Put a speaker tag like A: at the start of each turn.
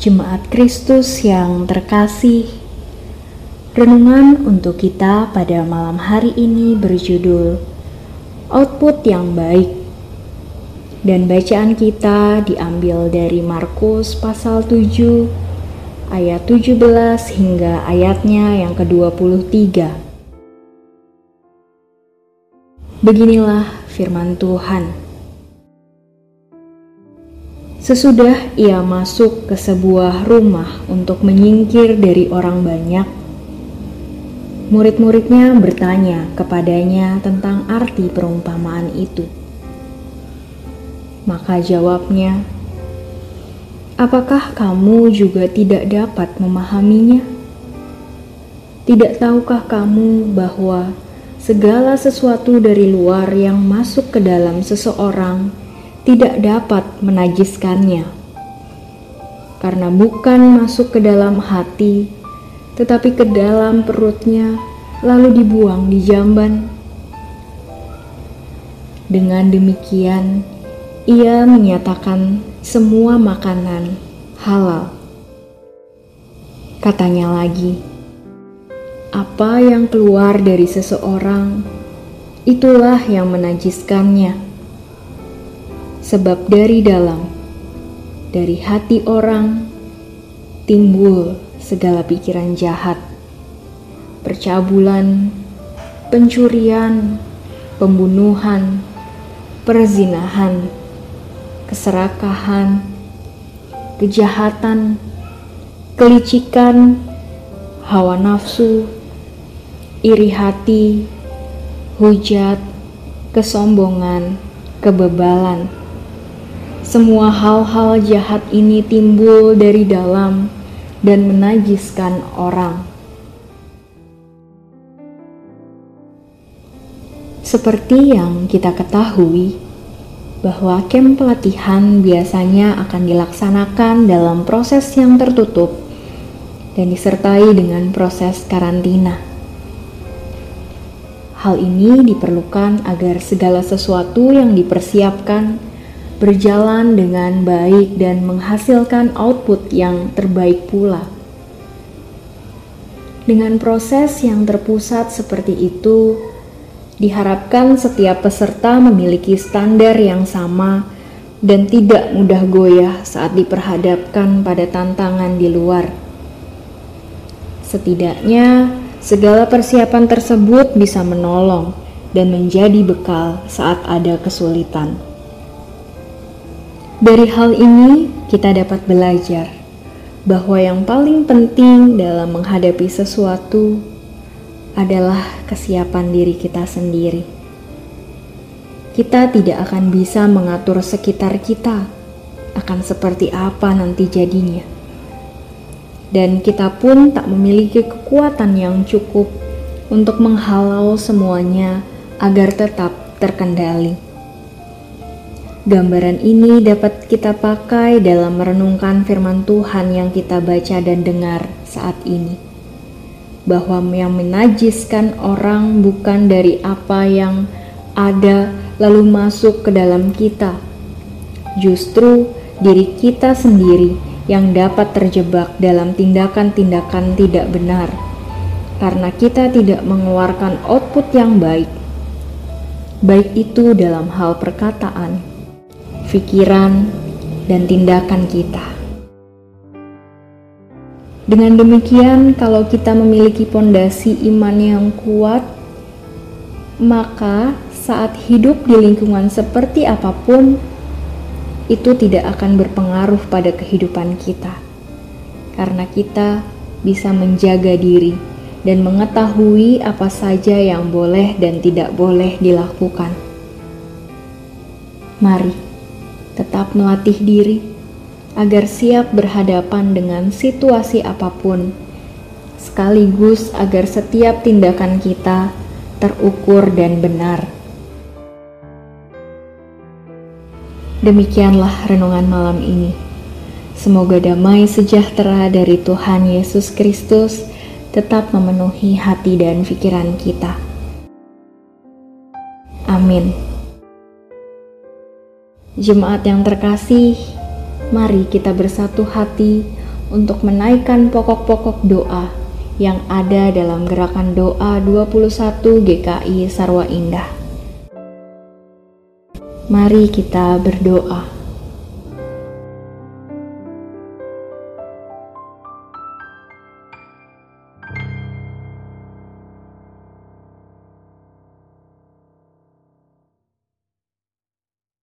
A: Jemaat Kristus yang terkasih, renungan untuk kita pada malam hari ini berjudul Output yang Baik. Dan bacaan kita diambil dari Markus pasal 7 ayat 17 hingga ayatnya yang ke-23. Beginilah firman Tuhan. Sesudah ia masuk ke sebuah rumah untuk menyingkir dari orang banyak, murid-muridnya bertanya kepadanya tentang arti perumpamaan itu. Maka jawabnya, "Apakah kamu juga tidak dapat memahaminya? Tidak tahukah kamu bahwa segala sesuatu dari luar yang masuk ke dalam seseorang?" Tidak dapat menajiskannya, karena bukan masuk ke dalam hati, tetapi ke dalam perutnya, lalu dibuang di jamban. Dengan demikian, ia menyatakan semua makanan halal. Katanya lagi, apa yang keluar dari seseorang, itulah yang menajiskannya sebab dari dalam, dari hati orang, timbul segala pikiran jahat, percabulan, pencurian, pembunuhan, perzinahan, keserakahan, kejahatan, kelicikan, hawa nafsu, iri hati, hujat, kesombongan, kebebalan semua hal-hal jahat ini timbul dari dalam dan menajiskan orang. Seperti yang kita ketahui, bahwa kem pelatihan biasanya akan dilaksanakan dalam proses yang tertutup dan disertai dengan proses karantina. Hal ini diperlukan agar segala sesuatu yang dipersiapkan berjalan dengan baik dan menghasilkan output yang terbaik pula. Dengan proses yang terpusat seperti itu, diharapkan setiap peserta memiliki standar yang sama dan tidak mudah goyah saat diperhadapkan pada tantangan di luar. Setidaknya, segala persiapan tersebut bisa menolong dan menjadi bekal saat ada kesulitan. Dari hal ini, kita dapat belajar bahwa yang paling penting dalam menghadapi sesuatu adalah kesiapan diri kita sendiri. Kita tidak akan bisa mengatur sekitar kita akan seperti apa nanti jadinya, dan kita pun tak memiliki kekuatan yang cukup untuk menghalau semuanya agar tetap terkendali. Gambaran ini dapat kita pakai dalam merenungkan firman Tuhan yang kita baca dan dengar saat ini. Bahwa yang menajiskan orang bukan dari apa yang ada lalu masuk ke dalam kita. Justru diri kita sendiri yang dapat terjebak dalam tindakan-tindakan tidak benar. Karena kita tidak mengeluarkan output yang baik. Baik itu dalam hal perkataan, pikiran, dan tindakan kita. Dengan demikian, kalau kita memiliki pondasi iman yang kuat, maka saat hidup di lingkungan seperti apa pun, itu tidak akan berpengaruh pada kehidupan kita, karena kita bisa menjaga diri dan mengetahui apa saja yang boleh dan tidak boleh dilakukan. Mari tetap melatih diri agar siap berhadapan dengan situasi apa pun, sekaligus agar setiap tindakan kita terukur dan benar. Demikianlah renungan malam ini. Semoga damai sejahtera dari Tuhan Yesus Kristus tetap memenuhi hati dan pikiran kita. Amin. Jemaat yang terkasih, mari kita bersatu hati untuk menaikkan pokok-pokok doa yang ada dalam gerakan doa 21 GKI Sarwa Indah. Mari kita berdoa.